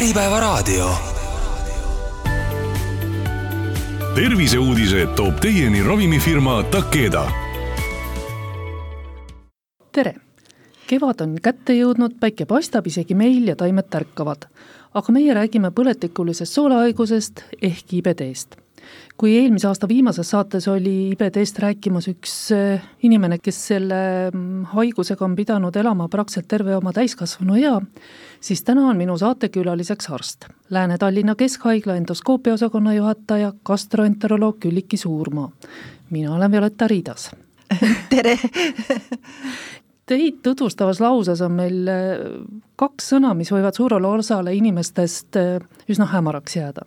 Äripäevaraadio. terviseuudised toob teieni ravimifirma Takeda. tere! kevad on kätte jõudnud, päike paistab isegi meil ja taimed tärkavad. aga meie räägime põletikulisest soolehaigusest ehk IBD-st kui eelmise aasta viimases saates oli IBD-st rääkimas üks äh, inimene, kes selle mm, haigusega on pidanud elama praktiliselt terve oma täiskasvanu ea, siis täna on minu saatekülaliseks arst, Lääne-Tallinna Keskhaigla endoskoopia osakonna juhataja, gastroenteroloog Külliki Suurmaa. mina olen Violeta Riidas. Tere Teid tutvustavas lauses on meil äh, kaks sõna, mis võivad suurele osale inimestest äh, üsna hämaraks jääda.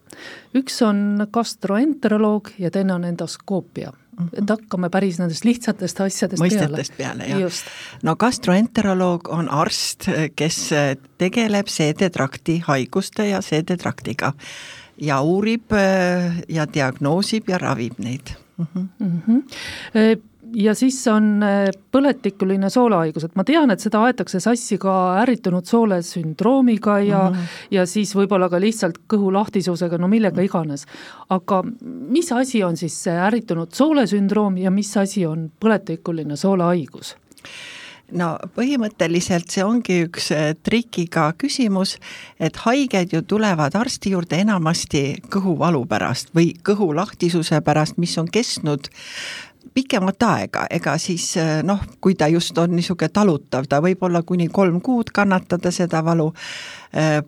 üks on gastroenteroloog ja teine on endoskoopia mm. -hmm. et hakkame päris nendest lihtsatest asjadest mõistetest peale, peale, jah. no gastroenteroloog on arst, kes tegeleb seedetrakti haiguste ja seedetraktiga ja uurib äh, ja diagnoosib ja ravib neid mm. -hmm. Mm -hmm ja siis on äh, põletikuline soolehaigus, et ma tean, et seda aetakse sassi ka ärritunud soole sündroomiga ja mm -hmm. ja siis võib-olla ka lihtsalt kõhu lahtisusega, no millega iganes. aga mis asi on siis see ärritunud soolesündroom ja mis asi on põletikuline soolehaigus? no põhimõtteliselt see ongi üks äh, trikiga küsimus, et haiged ju tulevad arsti juurde enamasti kõhuvalu pärast või kõhu lahtisuse pärast, mis on kestnud pikemat aega, ega siis eh, noh, kui ta just on niisugune talutav, ta võib olla kuni kolm kuud kannatada seda valu, eh,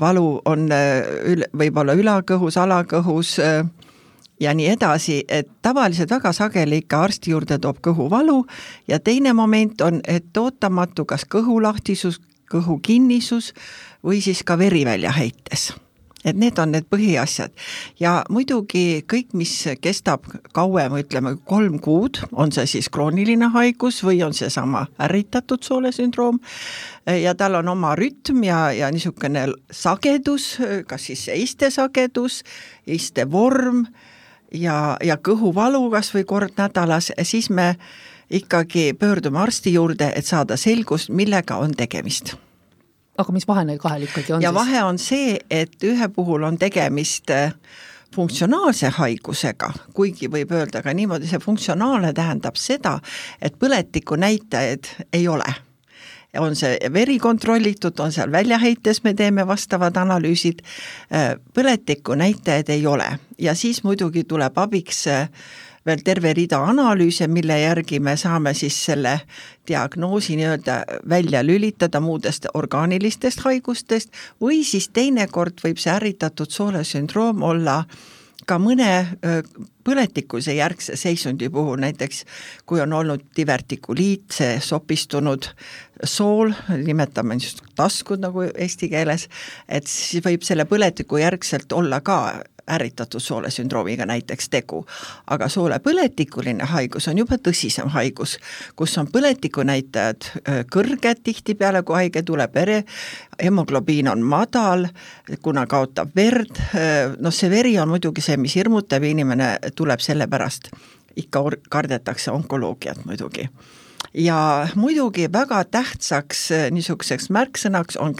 valu on eh, ül-, võib-olla ülakõhus, alakõhus ja nii edasi, et tavaliselt väga sageli ikka arsti juurde toob kõhuvalu ja teine moment on, et ootamatu kas kõhulahtisus, kõhu kinnisus või siis ka veri välja heites et need on need põhiasjad. Ja muidugi kõik, mis kestab kauem, ütleme kolm kuud, on see siis krooniline haigus või on seesama ärritatud soolesündroom ja tal on oma rütm ja, ja niisugune sagedus, kas siis see istesagedus, istevorm ja, ja kõhuvalu kas või kord nädalas, siis me ikkagi pöördume arsti juurde, et saada selgust, millega on tegemist aga mis vahe neil kahel ikkagi on ja siis? vahe on see, et ühe puhul on tegemist äh, funktsionaalse haigusega, kuigi võib öelda ka niimoodi, see funktsionaalne tähendab seda, et põletiku näitajaid ei ole. On see veri kontrollitud, on seal väljaheites, me teeme vastavad analüüsid, äh, põletiku näitajaid ei ole. Ja siis muidugi tuleb abiks äh, veel terve rida analüüse, mille järgi me saame siis selle diagnoosi nii-öelda välja lülitada muudest orgaanilistest haigustest või siis teinekord võib see ärritatud soolesündroom olla ka mõne põletikuse järgse seisundi puhul, näiteks kui on olnud divertikuliit, see sopistunud sool, nimetame niisugust taskud nagu eesti keeles, et siis võib selle põletiku järgselt olla ka ärritatud soolesündroomiga näiteks tegu. aga soolepõletikuline haigus on juba tõsisem haigus, kus on põletikunäitajad kõrged tihtipeale, kui haige tuleb, vere, hemoglobiin on madal, kuna kaotab verd, noh see veri on muidugi see, mis hirmutab ja inimene tuleb selle pärast, ikka kardetakse onkoloogiat muidugi. Ja muidugi väga tähtsaks niisuguseks märksõnaks on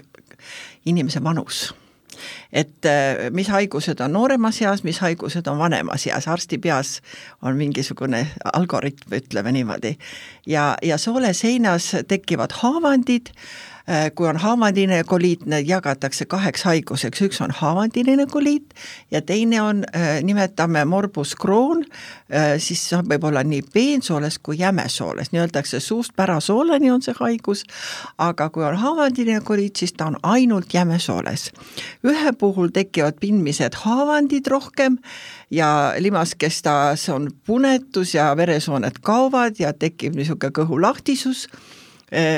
inimese vanus et äh, mis haigused on nooremas eas, mis haigused on vanemas eas, arsti peas on mingisugune algoritm, ütleme niimoodi. ja, ja soole seinas tekivad haavandid, kui on haavandiline koliit, need jagatakse kaheks haiguseks, üks on haavandiline koliit ja teine on, äh, nimetame morbus Crohn, äh, siis võib olla nii peensooles kui jämesooles, nii öeldakse suust pärasooleni on see haigus, aga kui on haavandiline koliit, siis ta on ainult jämesooles. ühe puhul tekivad pindmised haavandid rohkem ja limaskestas on punetus ja veresooned kaovad ja tekib niisugune kõhulahtisus. Äh,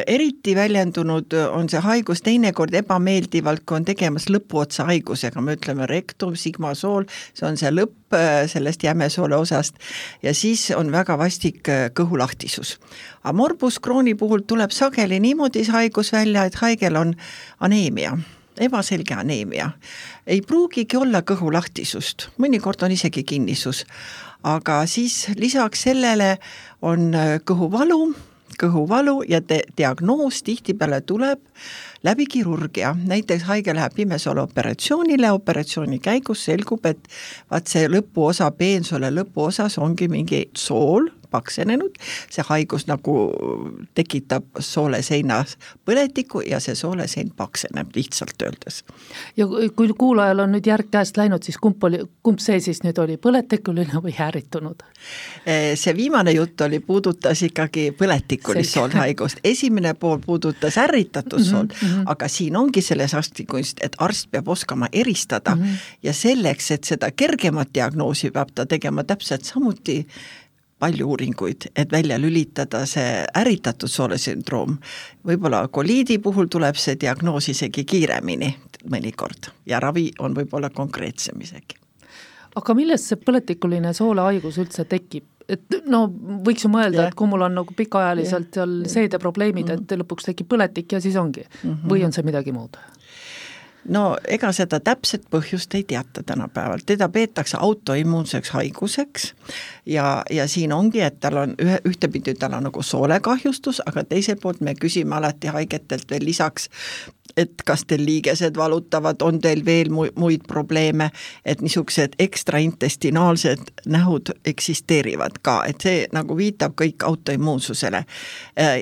eriti väljendunud on see haigus. Teinekord ebameeldivalt, kui on tegemas lõpuotsa haigusega, me ütleme rektum, sigmasool, see on see lõpp äh, sellest jämesoole osast. Ja siis on väga vastik äh, kõhulahtisus. aga morbus Crohni puhul tuleb sageli niimoodi see haigus välja, et haigel on aneemia. Ebaselge aneemia. ei pruugigi olla kõhulahtisust, mõnikord on isegi kinnisus, aga siis lisaks sellele on kõhuvalu kõhuvalu ja te-, diagnoos tihtipeale tuleb läbi kirurgia, näiteks haige läheb pimesoole operatsioonile, operatsiooni käigus selgub, et vaat see lõpuosa, peensoole lõpuosas ongi mingi sool, paksenenud, see haigus nagu tekitab sooleseinas põletiku ja see soolesein pakseneb lihtsalt öeldes. ja kui kuulajal on nüüd järg käest läinud, siis kumb oli, kumb see siis nüüd oli, põletikuline või ärritunud? Eh, see viimane jutt oli, puudutas ikkagi põletikulist soolhaigust, esimene pool puudutas ärritatud soolt mm, -hmm. aga siin ongi selles arstikunst, et arst peab oskama eristada mm -hmm. ja selleks, et seda kergemat diagnoosi peab ta tegema täpselt samuti palju uuringuid, et välja lülitada see ärritatud soolesündroom. võib-olla koliidi puhul tuleb see diagnoos isegi kiiremini mõnikord ja ravi on võib-olla konkreetsem isegi. aga millest see põletikuline soolehaigus üldse tekib? et no võiks ju mõelda, et kui mul on nagu pikaajaliselt seal seedeprobleemid, et mm. lõpuks tekib põletik ja siis ongi mm, -hmm. või on see midagi muud? No ega seda täpset põhjust ei teata tänapäeval, teda peetakse autoimmuunseks haiguseks ja, ja siin ongi, et tal on ühe, ühtepidi tal on nagu soolekahjustus, aga teiselt poolt me küsime alati haigetelt veel lisaks, et kas teil liigesed valutavad, on teil veel mu-, muid probleeme, et niisugused ekstraintestinaalsed nähud eksisteerivad ka, et see nagu viitab kõik autoimmuunsusele.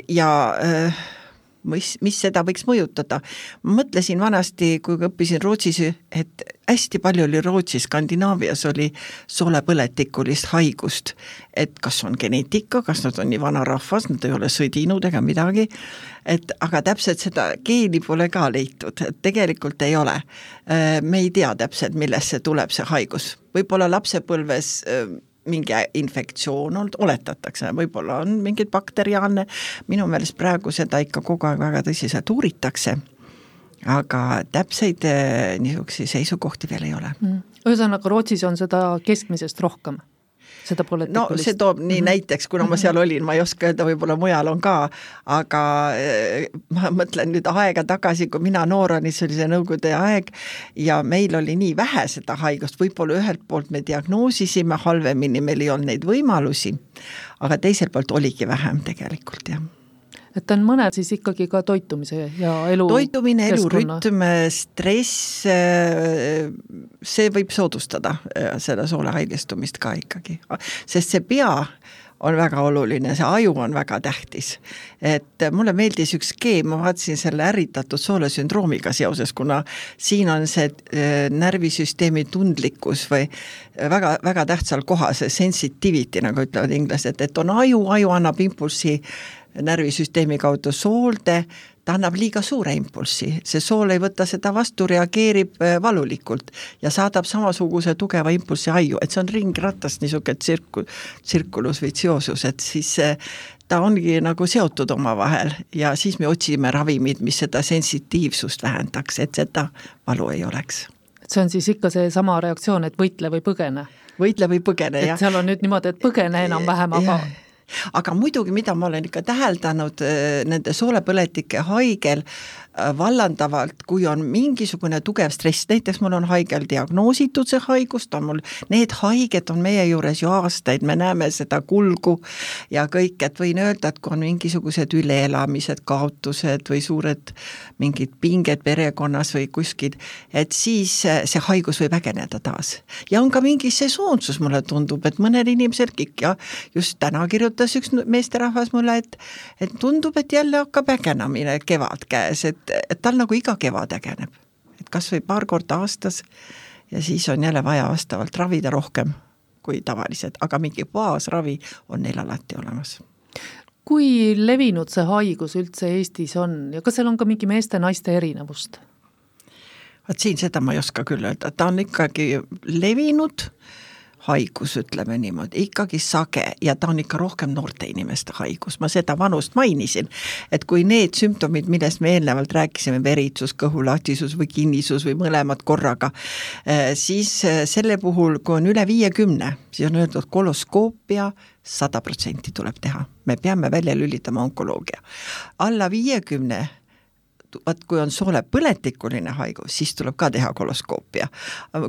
Ja äh, mis, mis seda võiks mõjutada. mõtlesin vanasti, kui õppisin Rootsis, et hästi palju oli Rootsis, Skandinaavias oli soolepõletikulist haigust. et kas on geneetika, kas nad on nii vana rahvas, nad ei ole sõdinud ega midagi, et aga täpselt seda geeni pole ka leitud, et tegelikult ei ole. me ei tea täpselt, millest see tuleb, see haigus. võib-olla lapsepõlves mingi infektsioon olnud, oletatakse, võib-olla on mingeid bakteriaalne, minu meelest praegu seda ikka kogu aeg väga tõsiselt uuritakse, aga täpseid eh, niisuguseid seisukohti veel ei ole. Mm.. ühesõnaga, Rootsis on seda keskmisest rohkem seda pole no see toob nii mm -hmm. näiteks, kuna ma seal mhm. olin, ma ei oska öelda, võib-olla mujal on ka, aga eh, ma mõtlen nüüd aega tagasi, kui mina noor olin, see oli see Nõukogude aeg ja meil oli nii vähe seda haigust, võib-olla ühelt poolt me diagnoosisime halvemini, meil ei olnud neid võimalusi, aga teiselt poolt oligi vähem tegelikult, jah et on mõned siis ikkagi ka toitumise ja elu toitumine, elurütm, stress, äh, see võib soodustada äh, selle soole haigestumist ka ikkagi, sest see pea on väga oluline, see aju on väga tähtis. et mulle meeldis üks skeem, ma vaatasin selle ärritatud soolesündroomiga seoses, kuna siin on see äh, närvisüsteemi tundlikkus või väga, väga tähtsal kohal, see sensitivity, nagu ütlevad inglased, et on aju, aju annab impulsi närvisüsteemi kaudu soolde, ta annab liiga suure impulssi, see sool ei võta seda vastu, reageerib äh, valulikult ja saadab samasuguse tugeva impulssi aiu, et see on ringratast niisugune tsirku-, tsirkulus vitsiosus, et siis äh, ta ongi nagu seotud omavahel ja siis me otsime ravimid, mis seda sensitiivsust vähendaks, et seda valu ei oleks. et see on siis ikka seesama reaktsioon, et võitle või põgene? võitle või põgene, jah. seal on nüüd niimoodi, et põgene enam-vähem, aga aga muidugi, mida ma olen ikka täheldanud äh, nende soolepõletike haigel, Äh, vallandavalt, kui on mingisugune tugev stress, näiteks mul on haigel diagnoositud see haigus, ta on mul, need haiged on meie juures ju aastaid, me näeme seda kulgu ja kõik, et võin öelda, et kui on mingisugused üleelamised, kaotused või suured mingid pinged perekonnas või kuskil, et siis äh, see haigus võib ägeneda taas. ja on ka mingi sesoonsus, mulle tundub, et mõnel inimesel ja just täna kirjutas üks meesterahvas mulle, et et tundub, et jälle hakkab ägenemine kevad käes, et et, et tal nagu iga kevad ägeneb. et kas või paar korda aastas ja siis on jälle vaja vastavalt ravida rohkem kui tavaliselt, aga mingi baasravi on neil alati olemas kui levinud see haigus üldse Eestis on ja kas seal on ka mingi meeste-naiste erinevust? vot siin seda ma ei oska küll öelda, ta on ikkagi levinud haigus, ütleme niimoodi, ikkagi sage ja ta on ikka rohkem noorte inimeste haigus, ma seda vanust mainisin. et kui need sümptomid, millest me eelnevalt rääkisime, veritsus, kõhulahtisus või kinnisus või mõlemad korraga, eh, siis eh, selle puhul, kui on üle viiekümne, siis on öeldud koloskoopia, sada protsenti tuleb teha, me peame välja lülitama onkoloogia. alla viiekümne vaat kui on soolepõletikuline haigus, siis tuleb ka teha koloskoopia.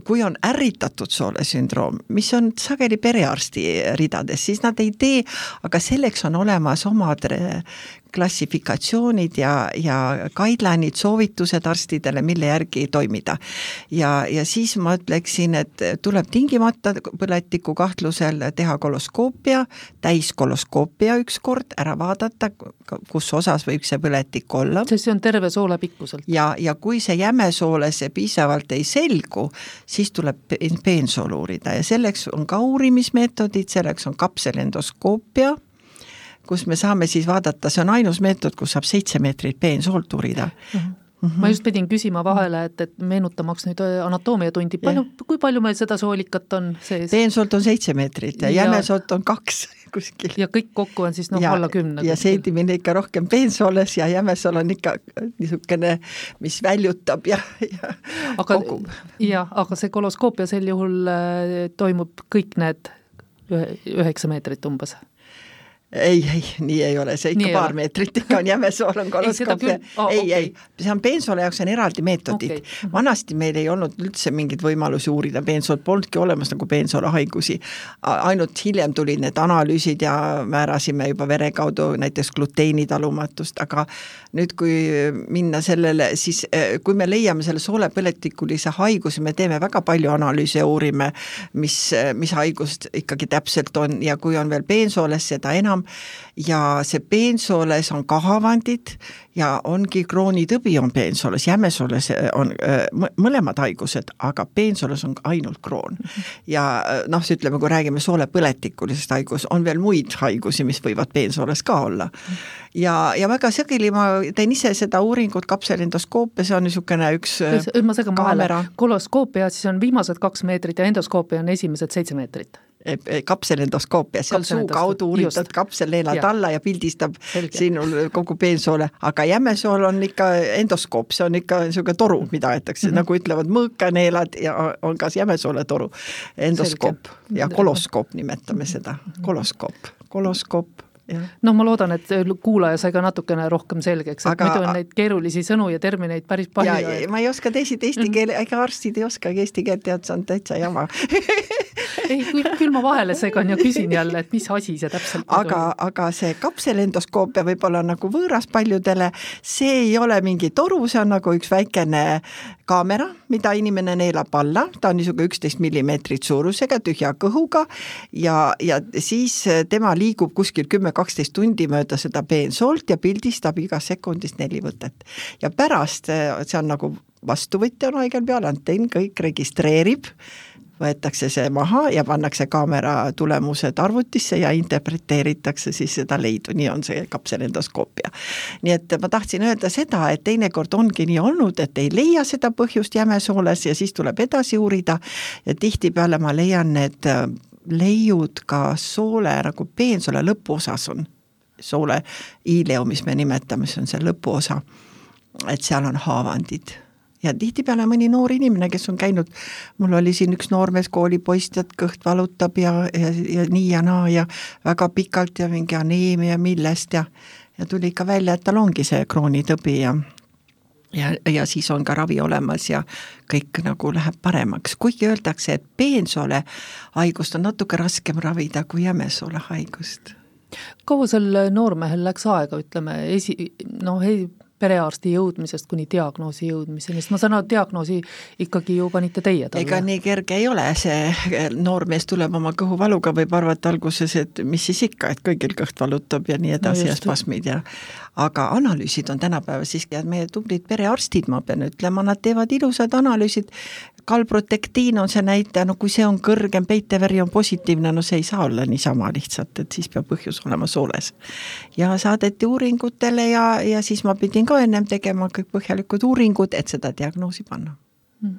kui on ärritatud soolesündroom, mis on sageli perearsti ridades, siis nad ei tee, aga selleks on olemas omad klassifikatsioonid ja, ja guideline'id, soovitused arstidele, mille järgi toimida. ja, ja siis ma ütleksin, et tuleb tingimata põletiku kahtlusel teha koloskoopia, täiskoloskoopia ükskord, ära vaadata, kus osas võib see põletik olla. sest see on terve soole pikkuselt. ja, ja kui see jämesooles piisavalt ei selgu, siis tuleb peensool uurida ja selleks on ka uurimismeetodid, selleks on kapselendoskoopia kus me saame siis vaadata, see on ainus meetod, kus saab seitse meetrit peensoolt uurida mm. -hmm. Mm -hmm. ma just pidin küsima vahele, et, et meenutamaks nüüd äh, anatoomiatundi, palju, kui palju meil seda soolikat on sees? peensoolt on seitse meetrit ja, ja jämesoolt on kaks kuskil. ja kõik kokku on siis noh, alla kümne. ja seedimine ikka rohkem peensooles ja jämesool on ikka niisugune, mis väljutab ja, ja aga, kogub. jah, aga see koloskoopia sel juhul äh, toimub kõik need üheksa meetrit umbes ei, ei, nii ei ole, see ikka nii paar meetrit ikka on jämesool on koloskoopia. Oh, ei, okay. ei, see on peensoole jaoks on eraldi meetodid. Okay.. Mhm. vanasti meil ei olnud üldse mingeid võimalusi uurida. Peensoolt, polnudki olemas nagu peensoole haigusi. ainult hiljem tulid need analüüsid ja määrasime juba vere kaudu näiteks gluteenitalumatust, aga nüüd, kui minna sellele, siis eh, kui me leiame selle soolepõletikulise haiguse, me teeme väga palju analüüse ja uurime, mis, mis haigust ikkagi täpselt on. Ja kui on veel peensooles, seda enam enam ja see peensooles on kahavandid ja ongi kroonitõbi on peensooles, jämesooles on mõlemad haigused, aga peensooles on ainult kroon. ja noh, ütleme, kui räägime soolepõletikulisest haigus, on veel muid haigusi, mis võivad peensooles ka olla. ja, ja väga sageli ma teen ise seda uuringut, kapselendoskoopia, see on niisugune üks ma segan vahele, koloskoopia siis on viimased kaks meetrit ja endoskoopia on esimesed seitse meetrit kapselendoskoopia, see on suu kaudu uuritud kapsel neelad alla ja pildistab Selge. sinul kogu peensoole, aga jämesool on ikka endoskoop, see on ikka niisugune toru, mida aetakse mm, -hmm. nagu ütlevad mõõkaneelad ja on ka jämesoole toru. endoskoop Selge. ja koloskoop nimetame seda, koloskoop, koloskoop noh, ma loodan, et kuulaja sai ka natukene rohkem selgeks, et aga, muidu on neid keerulisi sõnu ja termineid päris palju. ja ma ei oska teisiti eesti mhm. keele, ega arstid ei oskagi eesti keelt teada, see on täitsa jama. Ei, küll, küll ma vahele segan ja küsin jälle, et mis asi see täpselt aga, aga see kapselendoskoopia võib-olla nagu võõras paljudele, see ei ole mingi toru, see on nagu üks väikene kaamera, mida inimene neelab alla, ta on niisugune üksteist millimeetrit suurusega, tühja kõhuga. Ja, ja siis tema liigub kuskil kümme, kaksteist tundi mööda seda peensoolt ja pildistab igast sekundist neli võtet. ja pärast, see on nagu vastuvõtja on haigel peal, antenn kõik registreerib, võetakse see maha ja pannakse kaamera tulemused arvutisse ja interpreteeritakse siis seda leidu, nii on see kapselendoskoopia. nii et ma tahtsin öelda seda, et teinekord ongi nii olnud, et ei leia seda põhjust jämesooles ja siis tuleb edasi uurida ja tihtipeale ma leian need leiud ka soole nagu peensoole lõpuosas on, soole iileu, mis me nimetame, see on see lõpuosa, et seal on haavandid. Ja tihtipeale mõni noor inimene, kes on käinud, mul oli siin üks noormees koolipoiss, tead, kõht valutab ja, ja, ja nii ja naa ja väga pikalt ja mingi aneemia millest ja ja tuli ikka välja, et tal ongi see kroonitõbi ja ja, ja siis on ka ravi olemas ja kõik nagu läheb paremaks, kuigi öeldakse, et peensoole haigust on natuke raskem ravida kui jämesoole haigust. kaua sel noormehel läks aega, ütleme, esi-, noh, ei perearsti jõudmisest kuni diagnoosi jõudmiseni, sest ma saan aru, et diagnoosi ikkagi ju panite teie talle. ega nii kerge ei ole, see noormees tuleb oma kõhuvaluga, võib arvata alguses, et mis siis ikka, et kõigil kõht valutab ja nii edasi no ja spasmid ja aga analüüsid on tänapäeval siiski, et meie tublid perearstid, ma pean ütlema, nad teevad ilusad analüüsid, kalprotektiin on see näitaja, no kui see on kõrgem, peiteveri on positiivne, no see ei saa olla niisama lihtsalt, et siis peab põhjus olema sooles. ja saadeti uuringutele ja, ja siis ma pidin ka ennem tegema kõik põhjalikud uuringud, et seda diagnoosi panna mm.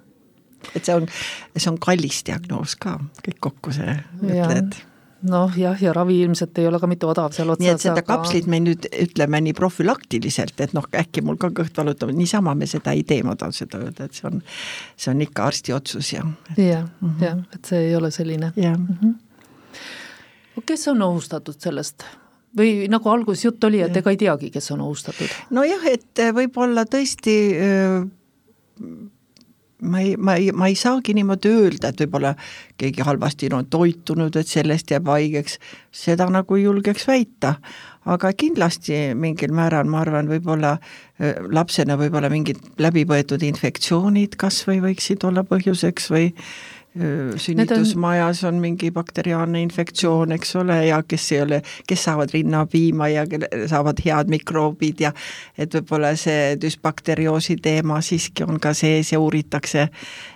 et see on, see on kallis diagnoos ka, kõik kokku see, ütled noh jah, ja ravi ilmselt ei ole ka mitte odav seal otsas. nii et seda aga... kapslit me nüüd ütleme nii profülaktiliselt, et noh, äkki mul ka kõht valutab, niisama me seda ei tee, ma tahan seda öelda, et see on, see on ikka arsti otsus ja. jah, mhm. jah, et see ei ole selline. Mm -hmm. kes on ohustatud sellest? või nagu alguses jutt oli, et ega ei teagi, kes on ohustatud? nojah, et võib-olla tõesti öö, ma ei, ma ei, ma ei saagi niimoodi öelda, et võib-olla keegi halvasti on toitunud, et sellest jääb haigeks, seda nagu ei julgeks väita. aga kindlasti mingil määral, ma arvan, võib-olla lapsena võib-olla mingid läbipõetud infektsioonid kas või võiksid olla põhjuseks või sünnitusmajas on mingi bakteriaalne infektsioon, eks ole, ja kes ei ole, kes saavad rinnapiima ja saavad head mikroobid ja et võib-olla see düsbakterioosi teema siiski on ka sees ja uuritakse,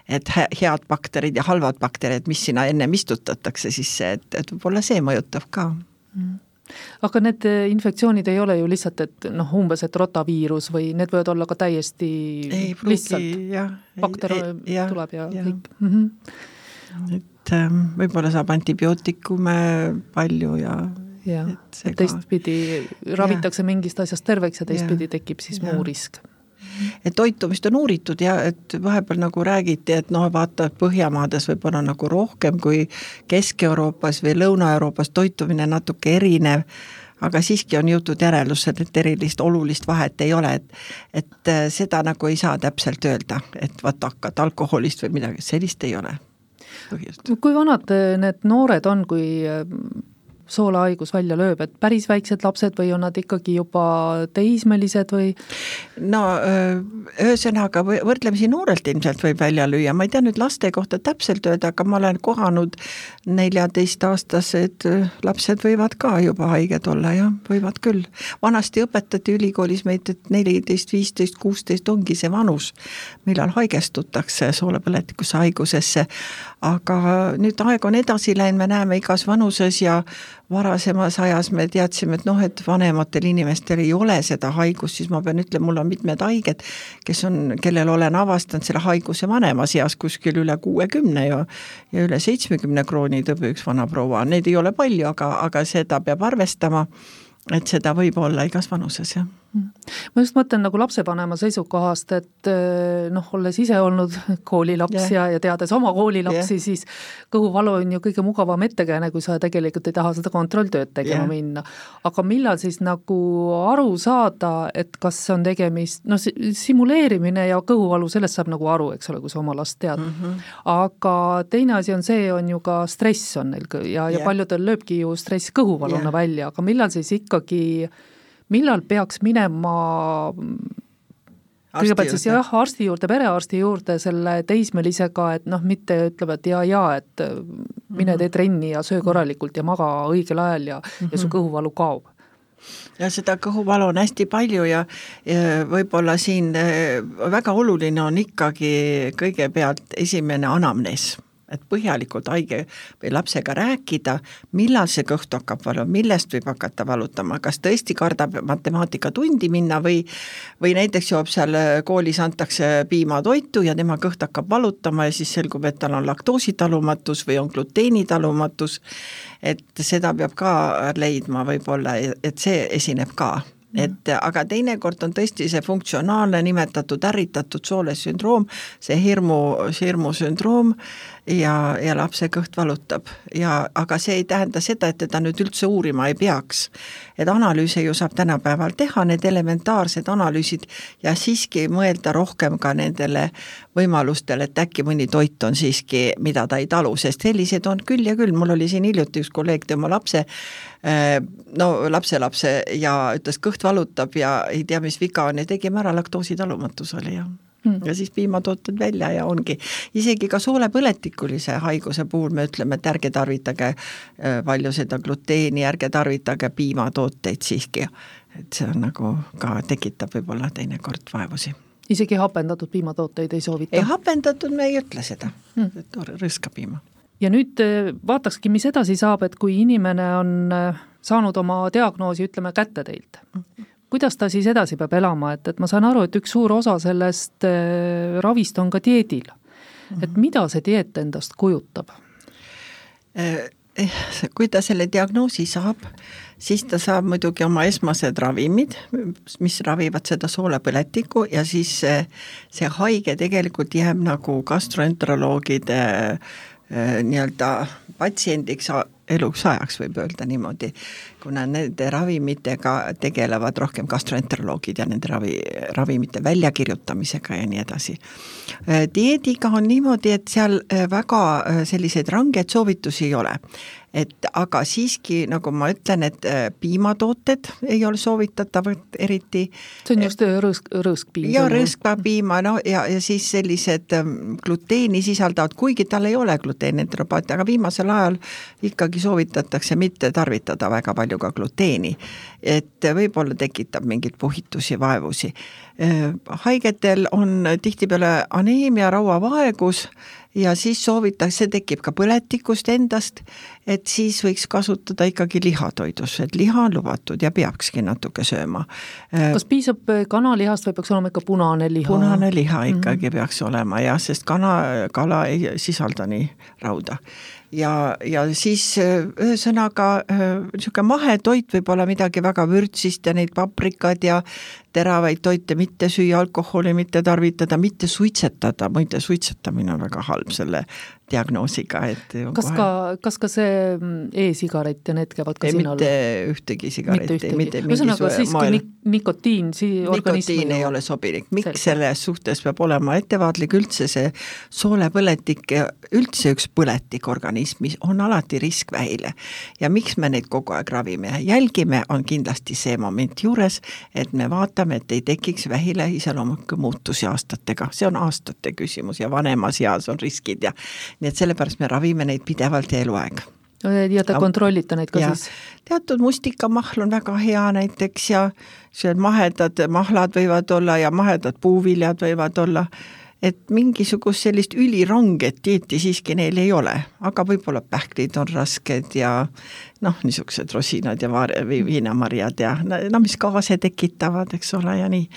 et head bakterid ja halvad bakterid, mis sinna ennem istutatakse sisse, et, et võib-olla see mõjutab ka. Mm aga need infektsioonid ei ole ju lihtsalt, et noh, umbes, et rotaviirus või need võivad olla ka täiesti ei, pruugi, lihtsalt bakter tuleb ja, ja kõik mm. -hmm et ähm, võib-olla saab antibiootikume palju ja jah, et teistpidi ravitakse ja. mingist asjast terveks ja teistpidi tekib siis ja. muu risk et toitumist on uuritud ja et vahepeal nagu räägiti, et noh, vaata, Põhjamaades võib-olla nagu rohkem kui Kesk-Euroopas või Lõuna-Euroopas toitumine natuke erinev, aga siiski on jõutud järelusele, et erilist olulist vahet ei ole, et et äh, seda nagu ei saa täpselt öelda, et vaata, hakkad alkoholist või midagi, sellist ei ole põhjust. kui vanad need noored on, kui soolahaigus välja lööb, et päris väiksed lapsed või on nad ikkagi juba teismelised või? no ühesõnaga, võrdlemisi noorelt ilmselt võib välja lüüa, ma ei tea nüüd laste kohta täpselt öelda, aga ma olen kohanud neljateistaastased lapsed võivad ka juba haiged olla, jah, võivad küll. vanasti õpetati ülikoolis meid, et neliteist, viisteist, kuusteist ongi see vanus, millal haigestutakse soolepõletikuse haigusesse, aga nüüd aeg on edasi läinud, me näeme igas vanuses ja varasemas ajas me teadsime, et noh, et vanematel inimestel ei ole seda haigust, siis ma pean ütlema, mul on mitmed haiged, kes on, kellel olen avastanud selle haiguse vanemas eas kuskil üle kuuekümne ja ja üle seitsmekümne krooni tõbi üks vanaproua, neid ei ole palju, aga, aga seda peab arvestama, et seda võib olla igas vanuses, jah ma just mõtlen nagu lapsevanema seisukohast, et eh, noh, olles ise olnud koolilaps yeah. ja, ja teades oma koolilapsi yeah., siis kõhuvalu on ju kõige mugavam ettekääne, kui sa tegelikult ei taha seda kontrolltööd tegema yeah. minna. aga millal siis nagu aru saada, et kas on tegemist, noh, simuleerimine ja kõhuvalu, sellest saab nagu aru, eks ole, kui sa oma last tead mm. -hmm. aga teine asi on see, on ju ka stress on neil ja, ja yeah. paljudel lööbki ju stress kõhuvaluna yeah. välja, aga millal siis ikkagi millal peaks minema kõigepealt siis jah, arsti juurde, perearsti juurde selle teismelisega, et noh, mitte ütleb, et jaa-jaa, et mine tee trenni ja söö korralikult ja maga õigel ajal ja mm, -hmm. ja su mhm. kõhuvalu kaob ja seda kõhuvalu on hästi palju ja, ja võib-olla siin eh, väga oluline on ikkagi kõigepealt esimene anamnees et põhjalikult haige või lapsega rääkida, millal see kõht hakkab valuma, millest võib hakata valutama, kas tõesti kardab matemaatikatundi minna või või näiteks joob seal koolis, antakse piimatoitu ja tema kõht hakkab valutama ja siis selgub, et tal on laktoositalumatus või on gluteenitalumatus, et seda peab ka leidma võib-olla, et see esineb ka. Et aga teinekord on tõesti see funktsionaalne nimetatud ärritatud soolesündroom, see hirmu, hirmusündroom ja, ja lapse kõht valutab. Ja aga see ei tähenda seda, et teda nüüd üldse uurima ei peaks. et analüüse ju saab tänapäeval teha, need elementaarsed analüüsid ja siiski mõelda rohkem ka nendele võimalustele, et äkki mõni toit on siiski, mida ta ei talu, sest selliseid on küll ja küll, mul oli siin hiljuti üks kolleeg, tema lapse Äh, no lapselapse ja ütles, kõht valutab ja ei tea, mis viga on ja tegime ära, laktoositalumatus oli jah mm. ja siis piimatooted välja ja ongi, isegi ka soolepõletikulise haiguse puhul me ütleme, et ärge tarvitage äh, palju seda gluteeni, ärge tarvitage piimatooteid siiski. et see on nagu ka tekitab võib-olla teinekord vaevusi isegi hapendatud piimatooteid ei soovita? ei, hapendatud me ei ütle seda mm., et rõõska piima ja nüüd äh, vaatakski, mis edasi saab, et kui inimene on äh, saanud oma diagnoosi, ütleme, kätte teilt, kuidas ta siis edasi peab elama, et, et ma saan aru, et üks suur osa sellest äh, ravist on ka dieedil. et mhm. mida see dieet endast kujutab? kui ta selle diagnoosi saab, siis ta saab muidugi oma esmased ravimid, mis ravivad seda soolepõletikku ja siis see, see haige tegelikult jääb nagu gastroenteroloogide äh, Äh, nii-öelda patsiendiks eluks ajaks, võib öelda niimoodi, kuna nende ravimitega tegelevad rohkem gastroenteroloogid ja nende ravi, ravimite väljakirjutamisega ja nii edasi. dieediga on niimoodi, et seal väga selliseid rangeid soovitusi ei ole et aga siiski, nagu ma ütlen, et äh, piimatooted ei ole soovitatavad eriti. see on just rõõsk, rõõskpiim. ja rõõskpiima, no ja, ja siis sellised ähm, gluteeni sisaldavad, kuigi tal ei ole gluteenenteropaatia, aga viimasel ajal ikkagi soovitatakse mitte tarvitada väga palju ka gluteeni. et võib-olla tekitab mingeid puhitusi, vaevusi. Äh, haigetel on tihtipeale aneemia, rauavaegus ja siis soovitakse, tekib ka põletikust endast, et siis võiks kasutada ikkagi lihatoidus, et liha on lubatud ja peakski natuke sööma. kas piisab äh, kanalihast või peaks olema ikka punane liha? punane liha ikkagi mm -hmm. peaks olema jah, sest kana, kala ei sisalda nii rauda ja, ja siis äh, ühesõnaga niisugune mahetoit võib olla midagi väga vürtsist ja neid paprikad ja teravaid toite mitte süüa, alkoholi mitte tarvitada, mitte suitsetada, muide suitsetamine on väga halb selle diagnoosiga, et kas kohe... ka, kas ka see mm, e-sigaret ja need käivad ka ei, siin alla? mitte ühtegi sigaretti, mitte ühesõnaga siiski moel... nikotiin si-, nikotiin ei ole sobilik, miks Selge. selles suhtes peab olema ettevaatlik, üldse see soolepõletik, üldse üks põletik organismis on alati risk vähile. ja miks me neid kogu aeg ravime, jälgime, on kindlasti see moment juures, et me vaatame, et ei tekiks vähile iseloomulikke muutusi aastatega, see on aastate küsimus ja vanemas eas on riskid ja nii et sellepärast me ravime neid pidevalt ja eluaeg. Ja te kontrollite neid ka ja, siis? teatud mustikamahl on väga hea näiteks ja sellised mahedad mahlad võivad olla ja mahedad puuviljad võivad olla, et mingisugust sellist üliranget dieeti siiski neil ei ole, aga võib-olla pähklid on rasked ja noh, niisugused rosinad ja vaar-, viinamarjad ja no mis gaase tekitavad, eks ole, ja nii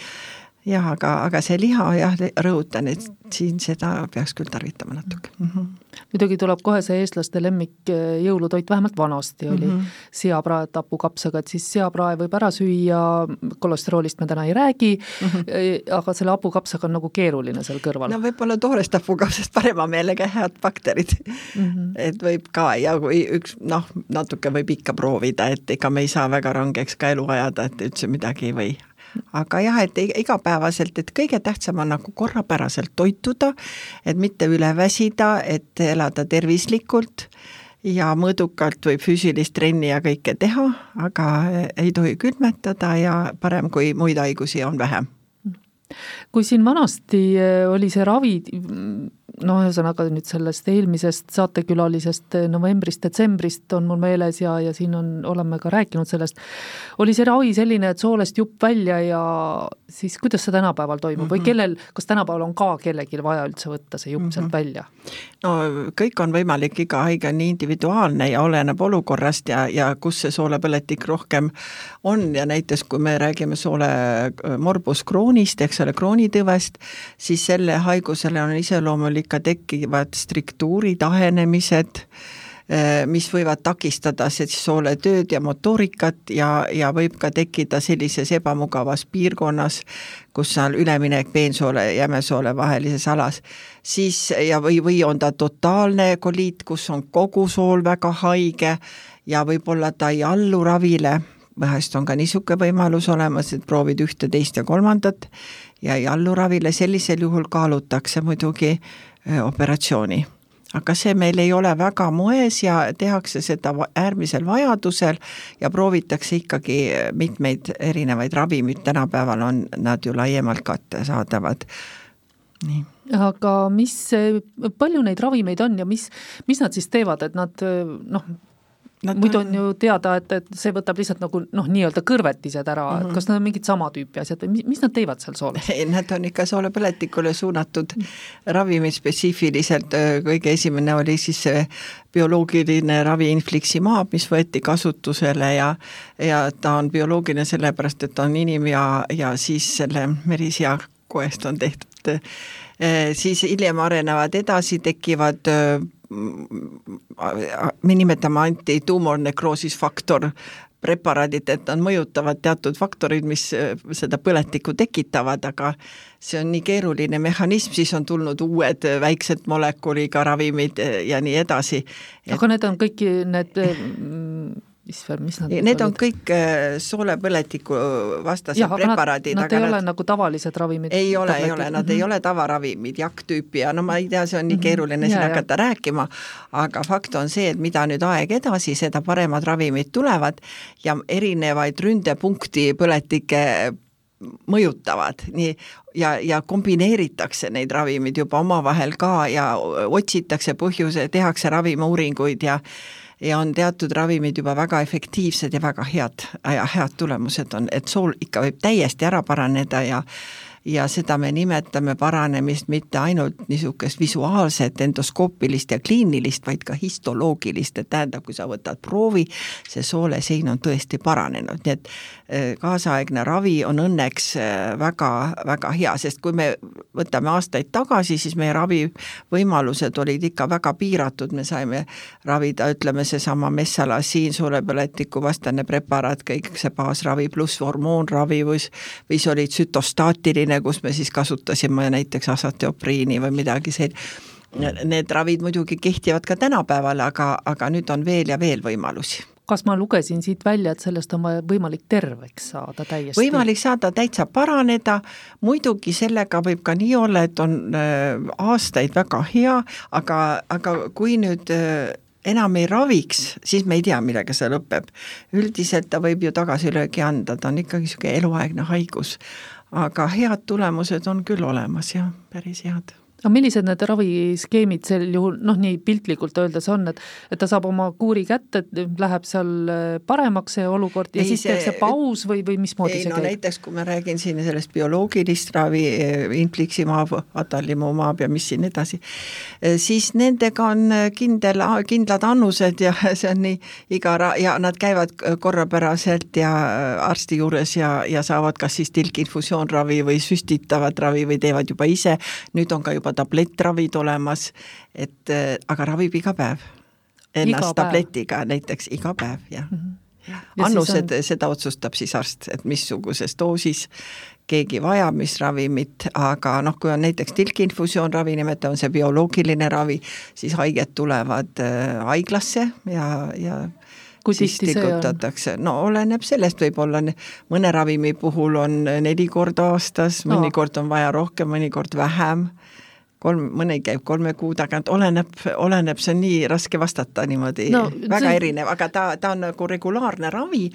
jah, aga, aga see liha jah, rõhutan, et siin seda peaks küll tarvitama natuke mm. -hmm. muidugi tuleb kohe see eestlaste lemmik eh, jõulutoit, vähemalt vanasti oli mm -hmm. seapraed hapukapsaga, et siis seaprae võib ära süüa, kolesteroolist me täna ei räägi mm, -hmm. aga selle hapukapsaga on nagu keeruline seal kõrval. no võib-olla toorest hapukapsast parema meelega head bakterid mm. -hmm. et võib ka ja kui üks noh, natuke võib ikka proovida, et ega me ei saa väga rangeks ka elu ajada, et üldse midagi ei või aga jah, et igapäevaselt, et kõige tähtsam on nagu korrapäraselt toituda, et mitte üle väsida, et elada tervislikult ja mõõdukalt võib füüsilist trenni ja kõike teha, aga ei tohi külmetada ja parem, kui muid haigusi on vähem. Kui siin vanasti oli see ravi noh, ühesõnaga nüüd sellest eelmisest saatekülalisest novembrist-detsembrist on mul meeles ja, ja siin on, oleme ka rääkinud sellest, oli see ravi selline, et soolest jupp välja ja siis kuidas see tänapäeval toimub mm -hmm. või mhm. kellel, kas tänapäeval on ka kellelgi vaja üldse võtta see jupp mm -hmm. sealt välja? no kõik on võimalik, iga haige on nii individuaalne ja oleneb olukorrast ja, ja kus see soolepõletik rohkem on ja näiteks kui me räägime soole morbus kroonist, eks ole, kroonitõvest, siis selle haigusele on iseloomulik ikka tekivad struktuurid, ahenemised, eh, mis võivad takistada siis soole tööd ja motoorikat ja, ja võib ka tekkida sellises ebamugavas piirkonnas, kus on üleminek peensoole ja jämesoole vahelises alas, siis ja, või, või on ta totaalne koliit, kus on kogu sool väga haige ja võib-olla ta ei allu ravile, vahest on ka niisugune võimalus olemas, et proovid ühte, teist ja kolmandat ja ei allu ravile, sellisel juhul kaalutakse muidugi operatsiooni. aga see meil ei ole väga moes ja tehakse seda äärmisel vajadusel ja proovitakse ikkagi mitmeid erinevaid ravimeid, tänapäeval on nad ju laiemalt kättesaadavad, nii. Aga mis, palju neid ravimeid on ja mis, mis nad siis teevad, et nad noh, Nad muidu on ju teada, et, et see võtab lihtsalt nagu noh, nii-öelda kõrvetised ära mm, -hmm. kas need on mingid sama tüüpi asjad või mis, mis nad teevad seal sooles? Nad on ikka soolepõletikule suunatud ravimid spetsiifiliselt, kõige esimene oli siis see bioloogiline ravi infliximaab, mis võeti kasutusele ja ja ta on bioloogiline sellepärast, et ta on inim- ja, ja siis selle merisea koest on tehtud siis hiljem arenevad edasi, tekivad me nimetame antituumornekroosis faktor preparaadid, et nad mõjutavad teatud faktorid, mis äh, seda põletikku tekitavad, aga see on nii keeruline mehhanism, siis on tulnud uued äh, väiksed molekuliga ravimid äh, ja nii edasi. aga need on kõik need mis mis nad Need on kõik soolepõletiku vastased Jah, preparaadid. Nad, nad ei nad... ole nagu tavalised ravimid? ei ole, ei ole, nad mm -hmm. ei ole tavaravimid, jakk-tüüpi ja no ma ei tea, see on nii mhm. keeruline mm -hmm. siin ja, hakata ja. rääkima, aga fakt on see, et mida nüüd aeg edasi, seda paremad ravimid tulevad ja erinevaid ründepunkti põletike mõjutavad, nii, ja, ja kombineeritakse neid ravimeid juba omavahel ka ja otsitakse põhjuse, tehakse ravimiuuringuid ja ja on teatud ravimid juba väga efektiivsed ja väga head head tulemused on, et sool ikka võib täiesti ära paraneda ja ja seda me nimetame paranemist mitte ainult niisugust visuaalset, endoskoopilist ja kliinilist, vaid ka histoloogilist, et tähendab, kui sa võtad proovi, see soolesein on tõesti paranenud, nii et äh, kaasaegne ravi on õnneks äh, väga, väga hea, sest kui me võtame aastaid tagasi, siis meie ravivõimalused olid ikka väga piiratud, me saime ravida, ütleme, seesama messalasiin, suurepõletiku vastane preparaat, kõik see baasravi pluss hormoonravi või või see oli tsütostaatiline selline, kus me siis kasutasime näiteks asateopriini või midagi sellist. Need ravid muidugi kehtivad ka tänapäeval, aga, aga nüüd on veel ja veel võimalusi kas ma lugesin siit välja, et sellest on võimalik terveks saada täiesti? võimalik saada täitsa paraneda, muidugi sellega võib ka nii olla, et on äh, aastaid väga hea, aga, aga kui nüüd äh, enam ei raviks, siis me ei tea, millega see lõpeb. üldiselt ta võib ju tagasilöögi anda, ta on ikkagi niisugune eluaegne haigus aga head tulemused on küll olemas jah, päris head aga millised need raviskeemid sel juhul noh, nii piltlikult öeldes on, et et ta saab oma kuuri kätte, läheb seal äh, paremaks see olukord ja ei, siis see, tehakse paus või, või mismoodi ei, see no, käib? näiteks kui ma räägin siin sellest bioloogilist ravi, äh, infliksimaab, atalimumaab ja mis siin edasi, äh, siis nendega on kindel, kindlad annused ja see on nii iga ra-, ja nad käivad korrapäraselt ja arsti juures ja, ja saavad kas siis tilkinfusioonravi või süstitavat ravi või teevad juba ise, nüüd on ka juba juba tablettravid olemas, et äh, aga ravib iga päev. Ennast iga tabletiga päev. näiteks iga päev, jah mm. -hmm. annused on..., seda otsustab siis arst, et missuguses doosis keegi vajab, mis ravimit, aga noh, kui on näiteks tilkinfusioonravi, nimetame see bioloogiline ravi, siis haiged tulevad äh, haiglasse ja, ja kui siis tilgutatakse, no oleneb sellest, võib-olla mõne ravimi puhul on neli korda aastas, mõnikord on vaja rohkem, mõnikord vähem kolm, mõni käib kolme kuu tagant, oleneb, oleneb, see on nii raske vastata niimoodi no,, väga see... erinev, aga ta, ta on nagu regulaarne ravi,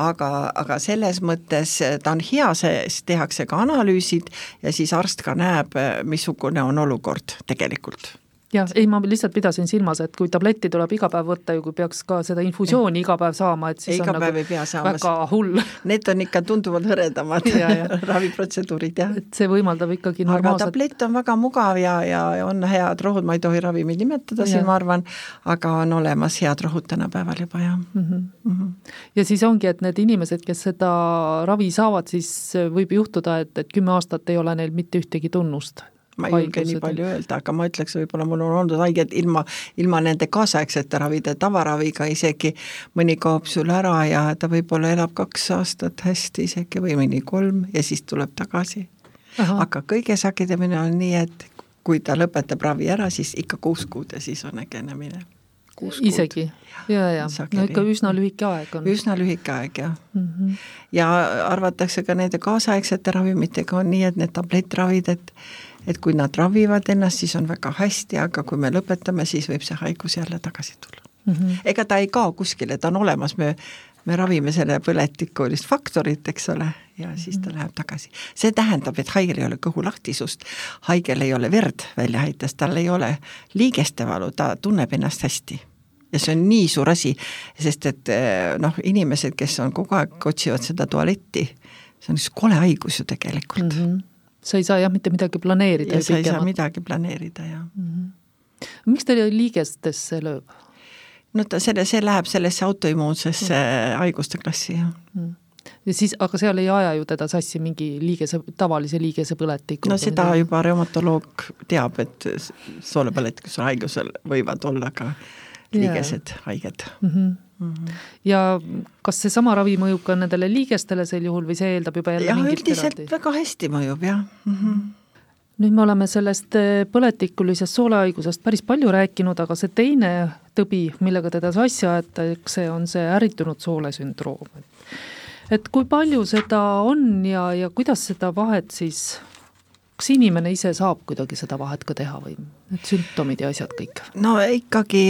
aga, aga selles mõttes ta on hea, sest tehakse ka analüüsid ja siis arst ka näeb, missugune on olukord tegelikult jah, ei ma lihtsalt pidasin silmas, et kui tabletti tuleb iga päev võtta ja kui peaks ka seda infusiooni iga päev saama, et siis iga on päev nagu saama. väga hull. Need on ikka tunduvalt hõredamad raviprotseduurid, jah. et see võimaldab ikkagi normaalset aga tablett on väga mugav ja, ja on head rohud, ma ei tohi ravimeid nimetada siin, ma arvan, aga on olemas head rohud tänapäeval juba, jah mm. -hmm. Mm -hmm. ja siis ongi, et need inimesed, kes seda ravi saavad, siis võib juhtuda, et, et kümme aastat ei ole neil mitte ühtegi tunnust ma ei julge nii palju öelda, aga ma ütleks, võib-olla mul on olnud haiged ilma, ilma nende kaasaegsete ravide, tavaraviga isegi, mõni kaob sul ära ja ta võib-olla elab kaks aastat hästi isegi või mõni kolm ja siis tuleb tagasi. aga kõige sagedamini on nii, et kui ta lõpetab ravi ära, siis ikka kuus kuud ja siis on ägenemine. isegi? ja, ja, no ikka üsna lühike aeg on. üsna lühike aeg, jah mm. -hmm. ja arvatakse ka nende kaasaegsete ravimitega on nii, et need tablettravid, et et kui nad ravivad ennast, siis on väga hästi, aga kui me lõpetame, siis võib see haigus jälle tagasi tulla mm. -hmm. ega ta ei kao kuskile, ta on olemas, me me ravime selle põletikulist faktorit, eks ole, ja siis ta mhm. läheb tagasi. see tähendab, et haigel ei ole kõhulahtisust, haigel ei ole verd välja heites, tal ei ole liigeste valu, ta tunneb ennast hästi. ja see on nii suur asi, sest et eh, noh, inimesed, kes on kogu aeg, otsivad seda tualetti, see on üks kole haigus ju tegelikult mm. -hmm sa ei saa jah mitte midagi planeerida. ja sa ei saa midagi planeerida, jah mm. -hmm. miks ta liigestesse lööb? no ta selle, see läheb sellesse autoimmuunsesse mm. haiguste klassi, jah mm ja siis, aga seal ei aja ju teda sassi mingi liigese, tavalise liigesepõletiku? no seda midagi. juba reumatoloog teab, et soolepõletikuse haigusel võivad olla ka liigesed yeah. haiged mm. -hmm mm. -hmm. ja kas seesama ravi mõjub ka nendele liigestele sel juhul või see eeldab juba jälle jah, üldiselt eraldi? väga hästi mõjub jah mm. -hmm nüüd me oleme sellest eh, põletikulisest soolehaigusest päris palju rääkinud, aga see teine tõbi, millega teda sassi aetakse, on see ärritunud soolesündroom. et kui palju seda on ja, ja kuidas seda vahet siis kas inimene ise saab kuidagi seda vahet ka teha või need sümptomid ja asjad kõik? no ikkagi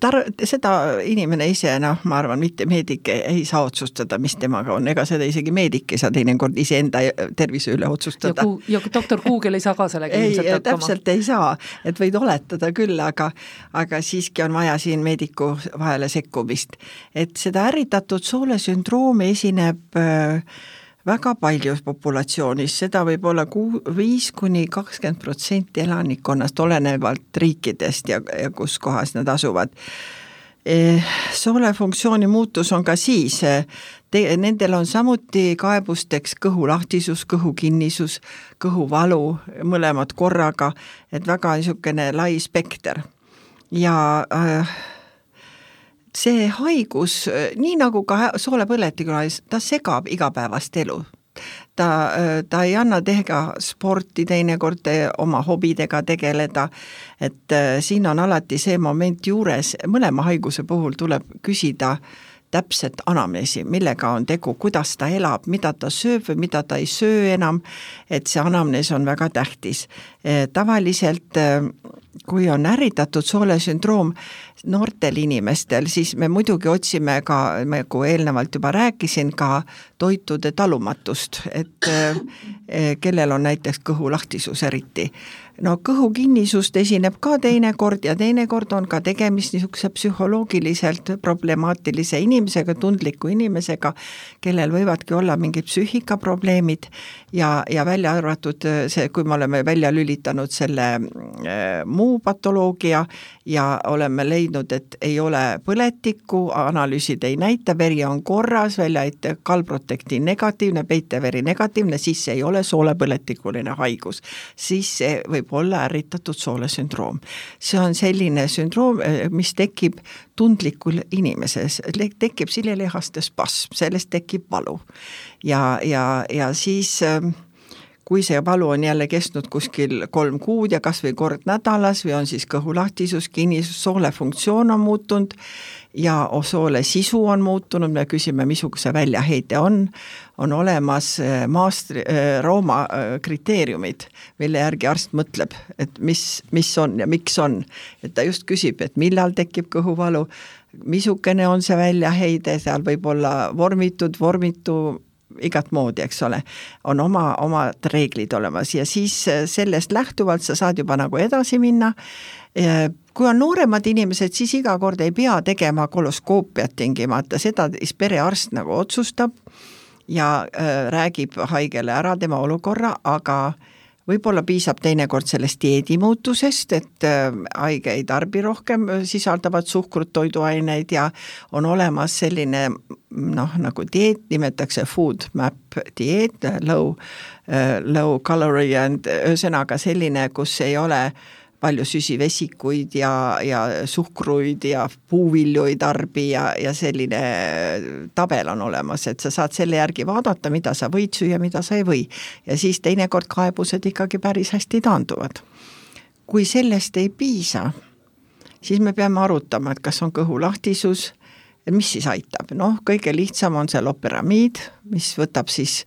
tar-, seda inimene ise, noh, ma arvan, mitte meedik ei saa otsustada, mis temaga on, ega seda isegi meedik ei saa teinekord iseenda tervise üle otsustada. ja, ja doktor Google ei saa ka sellega ei, ilmselt hakkama? täpselt ei saa, et võid oletada küll, aga aga siiski on vaja siin meediku vahele sekkumist. et seda ärritatud soolesündroomi esineb äh, väga palju populatsioonis, seda võib olla kuu, viis kuni kakskümmend protsenti elanikkonnast, olenevalt riikidest ja, ja kus kohas nad asuvad eh, soolefunktsiooni muutus on ka siis, te-, nendel on samuti kaebusteks kõhulahtisus, kõhukinnisus, kõhuvalu, mõlemad korraga, et väga niisugune lai spekter. ja äh, see haigus, nii nagu ka soolepõletikul, ta segab igapäevast elu. ta, ta ei anna teha sporti teinekord, oma hobidega tegeleda, et äh, siin on alati see moment juures, mõlema haiguse puhul tuleb küsida täpset anamneesi, millega on tegu, kuidas ta elab, mida ta sööb või mida ta ei söö enam, et see anamnees on väga tähtis. Äh, tavaliselt äh, kui on ärritatud soolesündroom, noortel inimestel, siis me muidugi otsime ka, nagu eelnevalt juba rääkisin, ka toitude talumatust, et eh, kellel on näiteks kõhulahtisus eriti. No kõhukinnisust esineb ka teinekord ja teinekord on ka tegemist niisuguse psühholoogiliselt problemaatilise inimesega, tundliku inimesega, kellel võivadki olla mingid psüühikaprobleemid ja, ja välja arvatud see, kui me oleme välja lülitanud selle äh, muu patoloogia ja oleme leidnud, et ei ole põletikku, analüüsid ei näita, veri on korras, väljaheite kalprotektiin negatiivne, peiteveri negatiivne, siis see ei ole soolepõletikuline haigus. siis see võib olla ärritatud soolesündroom. see on selline sündroom, eh, mis tekib tundlikul inimeses, tekib silelihaste spasm, sellest tekib valu. ja, ja, ja siis äh, kui see valu on jälle kestnud kuskil kolm kuud ja kas või kord nädalas või on siis kõhulahtisus, kinnisus, soole funktsioon on muutunud ja soole sisu on muutunud, me küsime, missugune see väljaheide on, on olemas äh, maastri, äh, Rooma äh, kriteeriumid, mille järgi arst mõtleb, et mis, mis on ja miks on. et ta just küsib, et millal tekib kõhuvalu, missugune on see väljaheide, seal võib olla vormitud, vormitu, igat moodi, eks ole, on oma, omad reeglid olemas ja siis äh, sellest lähtuvalt sa saad juba nagu edasi minna. kui on nooremad inimesed, siis iga kord ei pea tegema koloskoopiat tingimata, seda siis perearst nagu otsustab ja äh, räägib haigele ära tema olukorra, aga äh, võib-olla piisab teinekord sellest dieedimuutusest, et äh, haige ei tarbi rohkem sisaldavat suhkrut, toiduaineid ja on olemas selline noh, nagu dieet, nimetatakse food map dieet, low, äh, low calorie and ühesõnaga selline, kus ei ole äh, palju süsivesikuid ja, ja suhkruid ja puuvilju ei tarbi ja, ja selline tabel on olemas, et sa saad selle järgi vaadata, mida sa võid süüa, mida sa ei või. ja siis teinekord kaebused ikkagi päris hästi taanduvad. kui sellest ei piisa, siis me peame arutama, et kas on kõhulahtisus, et mis siis aitab, noh, kõige lihtsam on see loperamiid, mis võtab siis,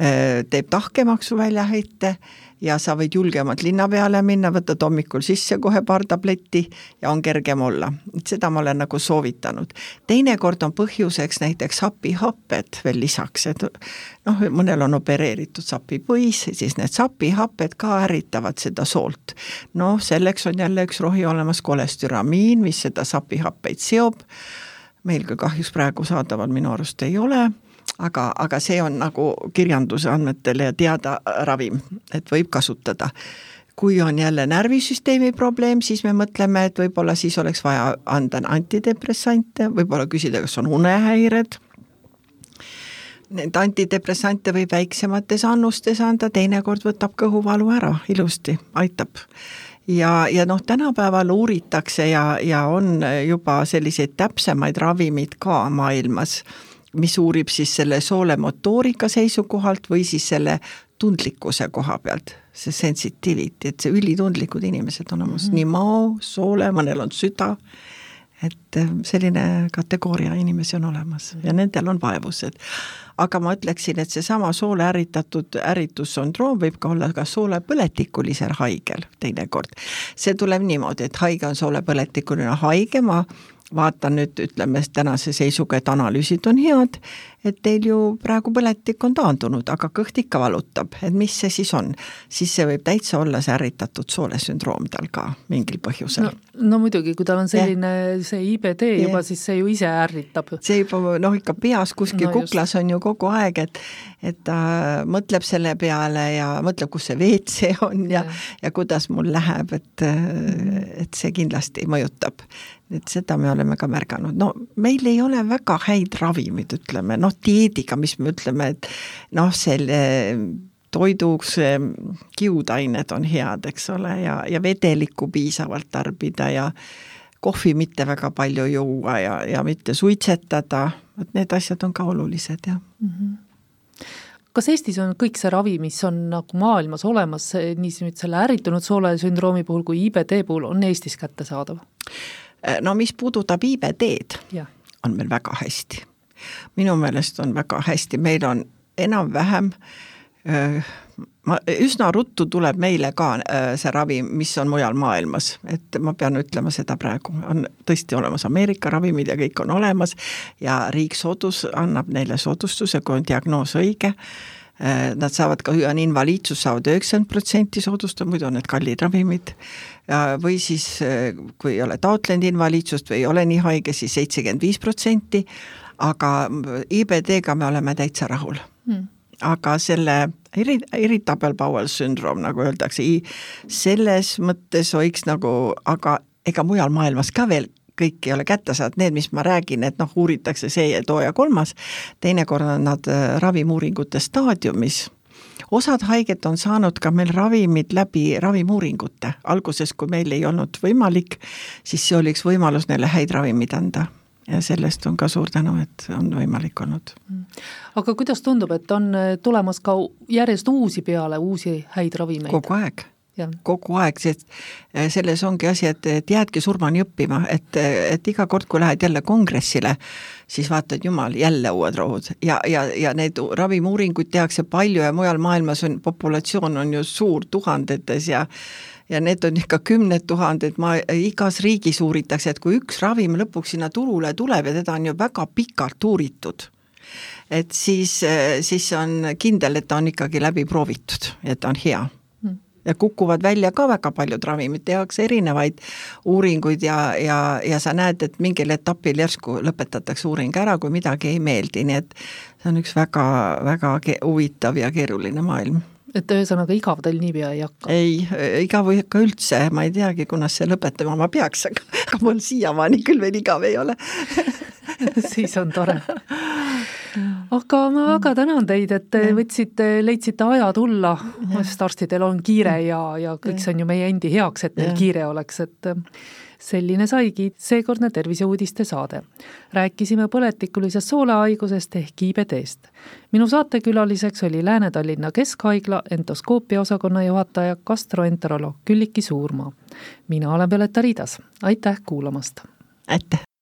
äh, teeb tahkemaks su väljaheite ja sa võid julgemalt linna peale minna, võtad hommikul sisse kohe paar tabletti ja on kergem olla. seda ma olen nagu soovitanud. teinekord on põhjuseks näiteks hapihapped veel lisaks, et noh, mõnel on opereeritud sapipõis, siis need sapihapped ka ärritavad seda soolt. noh, selleks on jälle üks rohi olemas, kolestüramiin, mis seda sapihappeid seob, meil ka kahjuks praegu saadaval minu arust ei ole aga, aga see on nagu kirjanduse andmetel ja teada ravim, et võib kasutada. kui on jälle närvisüsteemi probleem, siis me mõtleme, et võib-olla siis oleks vaja anda antidepressante, võib-olla küsida, kas on unehäired, Need antidepressante võib väiksemates annustes anda, teinekord võtab kõhuvalu ära ilusti, aitab. Ja, ja noh, tänapäeval uuritakse ja, ja on juba selliseid täpsemaid ravimeid ka maailmas, mis uurib siis selle soole motoorika seisukohalt või siis selle tundlikkuse koha pealt, see sensitivity, et see ülitundlikud inimesed on olemas mm, -hmm. nii mao, soole, mõnel on süda, et selline kategooria inimesi on olemas ja nendel on vaevused aga ma ütleksin, et seesama soole ärritatud ärritussündroom võib ka olla ka soolepõletikulisel haigel teinekord. see tuleb niimoodi, et haige on soolepõletikuline haige, ma vaatan nüüd, ütleme tänase seisuga, et analüüsid on head, et teil ju praegu põletik on taandunud, aga kõht ikka valutab, et mis see siis on. siis see võib täitsa olla see ärritatud soolesündroom tal ka mingil põhjusel. no, no muidugi, kui tal on selline yeah. see IBD yeah. juba, siis see ju ise ärritab. see juba noh, ikka peas kuskil no, kuklas just. on ju kogu aeg, et et ta mõtleb selle peale ja mõtleb, kus see WC on ja yeah., ja kuidas mul läheb, et, et see kindlasti mõjutab et seda me oleme ka märganud, no meil ei ole väga häid ravimeid, ütleme noh, dieediga, mis me ütleme, et noh, selle toiduks kiudained on head, eks ole, ja, ja vedelikku piisavalt tarbida ja kohvi mitte väga palju juua ja, ja mitte suitsetada, vot need asjad on ka olulised, jah mm. -hmm kas Eestis on kõik see ravi, mis on nagu maailmas olemas, nii nüüd selle ärritunud soolesündroomi puhul kui IBD puhul, on Eestis kättesaadav? Äh, no mis puudutab IBD-d, on meil väga hästi. minu meelest on väga hästi, meil on enam-vähem äh, ma, üsna ruttu tuleb meile ka äh, see ravi, mis on mujal maailmas, et ma pean ütlema seda praegu, on tõesti olemas Ameerika ravimid ja kõik on olemas. Ja riik soodus, annab neile soodustuse, kui on diagnoos õige nad saavad ka, on invaliidsus, saavad üheksakümmend protsenti soodustust, muidu on need kallid ravimid. või siis, äh, kui ei ole taotlenud invaliidsust või ei ole nii haige siis, siis seitsekümmend viis protsenti, aga IBD-ga me oleme täitsa rahul hmm. aga selle iri-, irritable bowel syndrome, nagu öeldakse, selles mõttes võiks nagu, aga ega mujal maailmas ka veel kõik ei ole kättesaadavad, need, mis ma räägin, et noh, uuritakse see ja too ja kolmas, teinekord on nad äh, ravimuuringute staadiumis, osad haiget on saanud ka meil ravimid läbi ravimuuringute, alguses, kui meil ei olnud võimalik, siis see oli üks võimalus neile häid ravimeid anda. Ja sellest on ka suur tänu, et on võimalik olnud. aga kuidas tundub, et on äh, tulemas ka järjest uusi peale, uusi häid ravimeid? kogu aeg kogu aeg, sest eh, selles ongi asi, et, et jäädki surmani õppima, et, et iga kord, kui lähed jälle kongressile, siis vaatad, jumal, jälle uued rohud. Ja, ja, ja neid ravimiuuringuid tehakse palju ja mujal maailmas on, populatsioon on ju suur, tuhandetes ja ja need on ikka kümned tuhanded, ma, igas riigis uuritakse, et kui üks ravim lõpuks sinna turule tuleb ja teda on ju väga pikalt uuritud, et siis, siis on kindel, et ta on ikkagi läbi proovitud, et ta on hea ja kukuvad välja ka väga paljud ravimid, tehakse erinevaid uuringuid ja, ja, ja sa näed, et mingil etapil järsku lõpetatakse uuring ära, kui midagi ei meeldi, nii et see on üks väga, väga huvitav ja keeruline maailm et ühesõnaga igav teil niipea ei hakka? ei, igav ei hakka üldse, ma ei teagi, kunas see lõpetama ma peaks, aga, mul siiamaani küll veel igav ei ole. Siis on tore. Aga ma väga tänan teid, et te võtsite, leidsite aja tulla, sest arstidel on kiire ja, ja kõik see on ju meie endi heaks, et neil kiire oleks, et selline saigi seekordne Terviseuudiste saade. rääkisime põletikulisest soolehaigusest ehk IBD-st. minu saatekülaliseks oli Lääne-Tallinna Keskhaigla endoskoopia osakonna juhataja gastroenteroloog Külliki Suurmaa. mina olen Violeta Riidas, aitäh kuulamast! aitäh!